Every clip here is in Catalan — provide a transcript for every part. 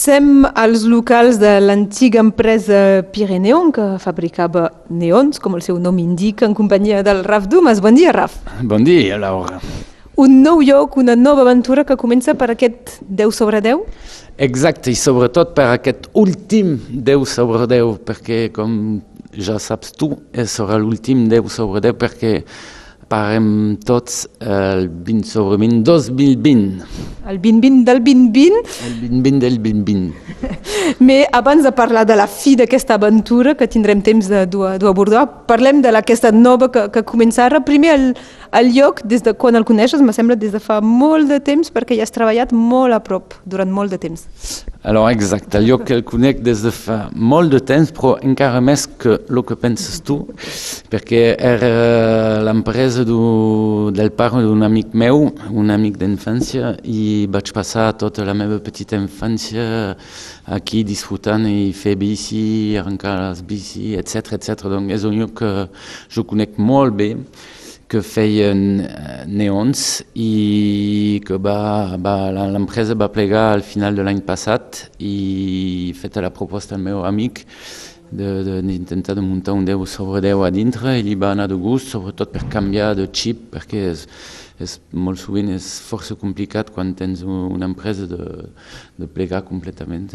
Sem als locals de l'antiga empresa Pireneon, que fabricava neons, com el seu nom indica, en companyia del Raf Dumas. Bon dia, Raf. Bon dia, Laura. Un nou lloc, una nova aventura que comença per aquest 10 sobre 10? Exacte, i sobretot per aquest últim 10 sobre 10, perquè com ja saps tu, serà l'últim 10 sobre 10 perquè parem tots el 20 sobre 20 2020. El 2020 del 2020? El 2020 del 2020. Mais abans de parlar de la fi d'aquesta aventura, que tindrem temps de d'abordar, parlem de aquesta nova que, que comença ara. Primer, el, el lloc, des de quan el coneixes, me sembla des de fa molt de temps, perquè hi has treballat molt a prop, durant molt de temps. Alors, exacte, el lloc que el conec des de fa molt de temps, però encara més que el que penses tu, perquè era l'empresa casa do, del pare d'un amic meu, un amic d'infància, i vaig passar tota la meva petita infància aquí disfrutant i fer bici, arrencar les bici, etc. etc. Donc és un lloc que jo conec molt bé, que feien neons i que va, va, l'empresa va plegar al final de l'any passat i feta la proposta al meu amic d'intentar de, de, de muntar un 10 sobre 10 a dintre i li va anar de gust, sobretot per canviar de xip, perquè és, és, molt sovint és força complicat quan tens una empresa de, de plegar completament.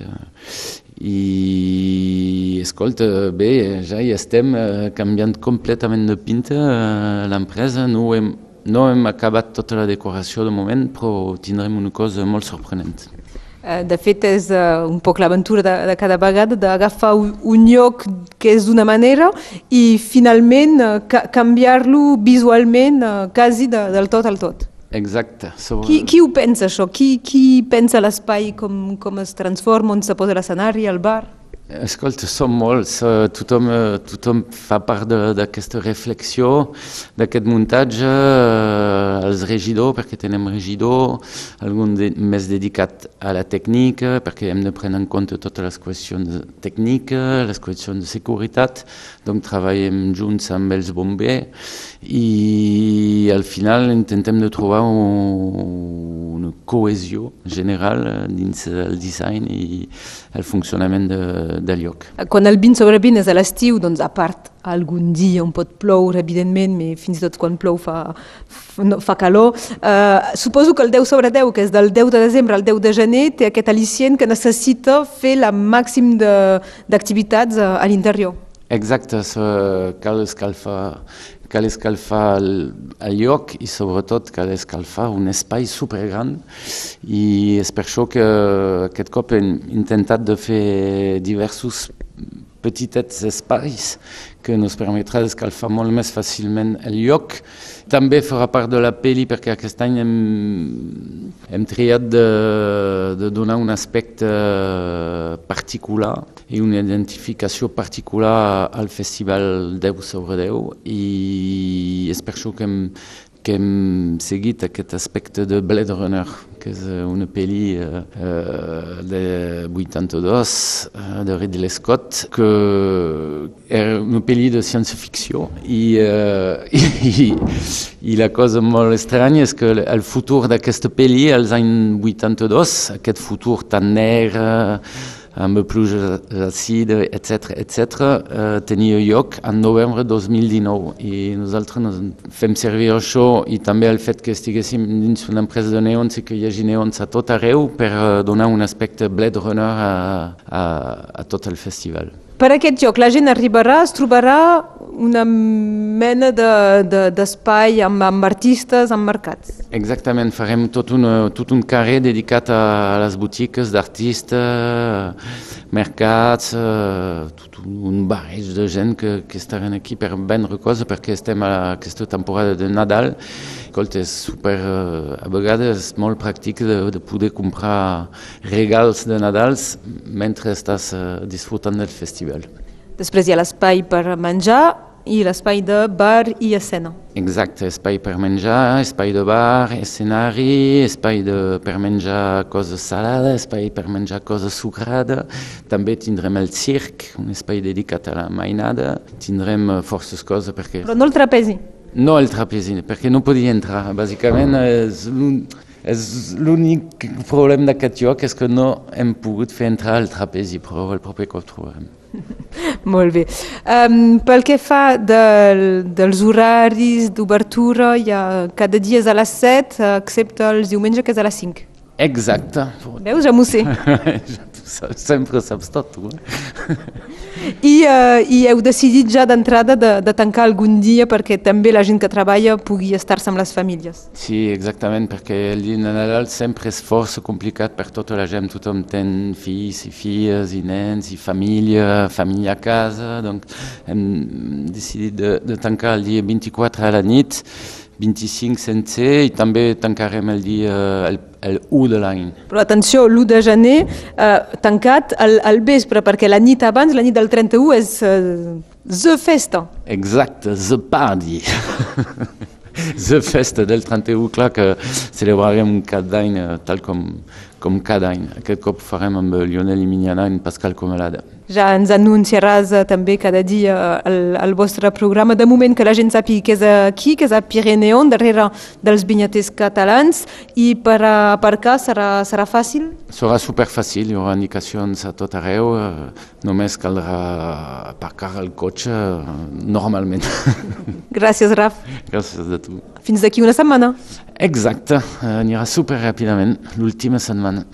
I, escolta, bé, ja hi estem eh, canviant completament de pinta eh, l'empresa, no hem, no hem acabat tota la decoració de moment, però tindrem una cosa molt sorprenent. Eh, de fet, és uh, un poc l'aventura de, de cada vegada d'agafar un lloc que és d'una manera i finalment uh, ca canviar-lo visualment quasi de, del tot al tot. Exacte. Sobre... Qui, qui ho pensa això? Qui, qui pensa l'espai com, com es transforma, on se posa l'escenari, el bar? Escolta, som molts, uh, tothom, uh, tothom fa part d'aquesta reflexió, d'aquest muntatge, uh, els regidors, perquè tenim regidor, algun de, més dedicat a la tècnica, perquè hem de prendre en compte totes les qüestions tècniques, les qüestions de seguretat, doncs treballem junts amb els bombers i al final intentem de trobar un, cohesió general dins el disseny i el funcionament de, del lloc. Quan el 20 sobre 20 és a l'estiu, doncs a part algun dia on pot ploure, evidentment, però fins i tot quan plou fa, fa calor. Uh, suposo que el 10 sobre 10, que és del 10 de desembre al 10 de gener, té aquest al·licient que necessita fer la màxim d'activitats a, a l'interior. Exacte, cal escalfar cal escalfar el, el lloc i sobretot cal escalfar un espai supergran i és per això que aquest cop hem intentat de fer diversos petits espais que ens permetrà d'escalfar molt més fàcilment el lloc. També farà part de la pel·li perquè aquest any hem, hem triat de, de donar un aspecte particular i una identificació particular al Festival 10 sobre 10 i és per això que hem, que hem seguit aquest aspecte de Blade Runner, que és una pel·li uh, de 82 uh, de Ridley Scott, que era una pel·li de ciència-ficció i, uh, i, i la cosa molt estranya és que el futur d'aquesta pel·li, als anys 82, aquest futur tan negre, amb pluja àcida, etc., etc., eh, tenia lloc en novembre 2019 i nosaltres fem servir això i també el fet que estiguéssim dins una empresa de neons i que hi hagi neons a tot arreu per eh, donar un aspecte Blade Runner a, a, a tot festival. Per aquest joc la gent arribarà, es trobarà una mena d'espai de, de, amb, amb artistes emmarcats. Exactament, farem tot, una, tot un carrer dedicat a les botiques d'artistes, mercats, eh, tot un barreig de gent que, que estaran aquí per vendre coses perquè estem a aquesta temporada de Nadal. Escolta, és super, eh, a vegades molt pràctic de, de poder comprar regals de Nadals mentre estàs disfrutant del festival. Després hi ha l'espai per menjar i l'espai de bar i escena. Exacte, espai per menjar, espai de bar, escenari, espai de, per menjar coses salades, espai per menjar coses sucrades. També tindrem el circ, un espai dedicat a la mainada. Tindrem uh, forces coses perquè... Però no el trapezi? No el trapezi, perquè no podia entrar. Bàsicament és un, l'únic problema d'aquest lloc és que no hem pogut fer entrar el trapezi, però el proper cop trobarem. Molt bé. Um, pel que fa del, dels horaris d'obertura, ha cada dia és a les 7, excepte els diumenges que és a les 5. Exacte. Veus, ja m'ho sé. Sempre tu. Eh? I, uh, I heu decidit ja d'entrada de, de tancar algun dia perquè també la gent que treballa pugui estar-se amb les famílies. Sí, exactament, perquè el dia de Nadal sempre és força complicat per tota la gent. Tothom té fills i filles i nens i família, família a casa. Donc hem decidit de, de tancar el dia 24 a la nit 25 sense i també tancarem el dia el, el 1 de l'any. Però atenció, l'1 de gener eh, tancat al, al vespre, perquè la nit abans, la nit del 31, és eh, the festa. Exacte, the party. the festa del 31, clar que celebrarem cada any eh, tal com, com cada any. Aquest cop farem amb Lionel i Mignana i Pascal Comelada. Ja ens anunciaràs uh, també cada dia el, el vostre programa. De moment que la gent sàpiga que és aquí, que és a Pireneon, darrere dels vinyaters catalans, i per aparcar serà, serà fàcil? Serà superfàcil, hi haurà indicacions a tot arreu, uh, només caldrà aparcar el cotxe normalment. Gràcies, Raf. Gràcies a tu. Fins d'aquí una setmana. Exacte, anirà super ràpidament, l'última setmana.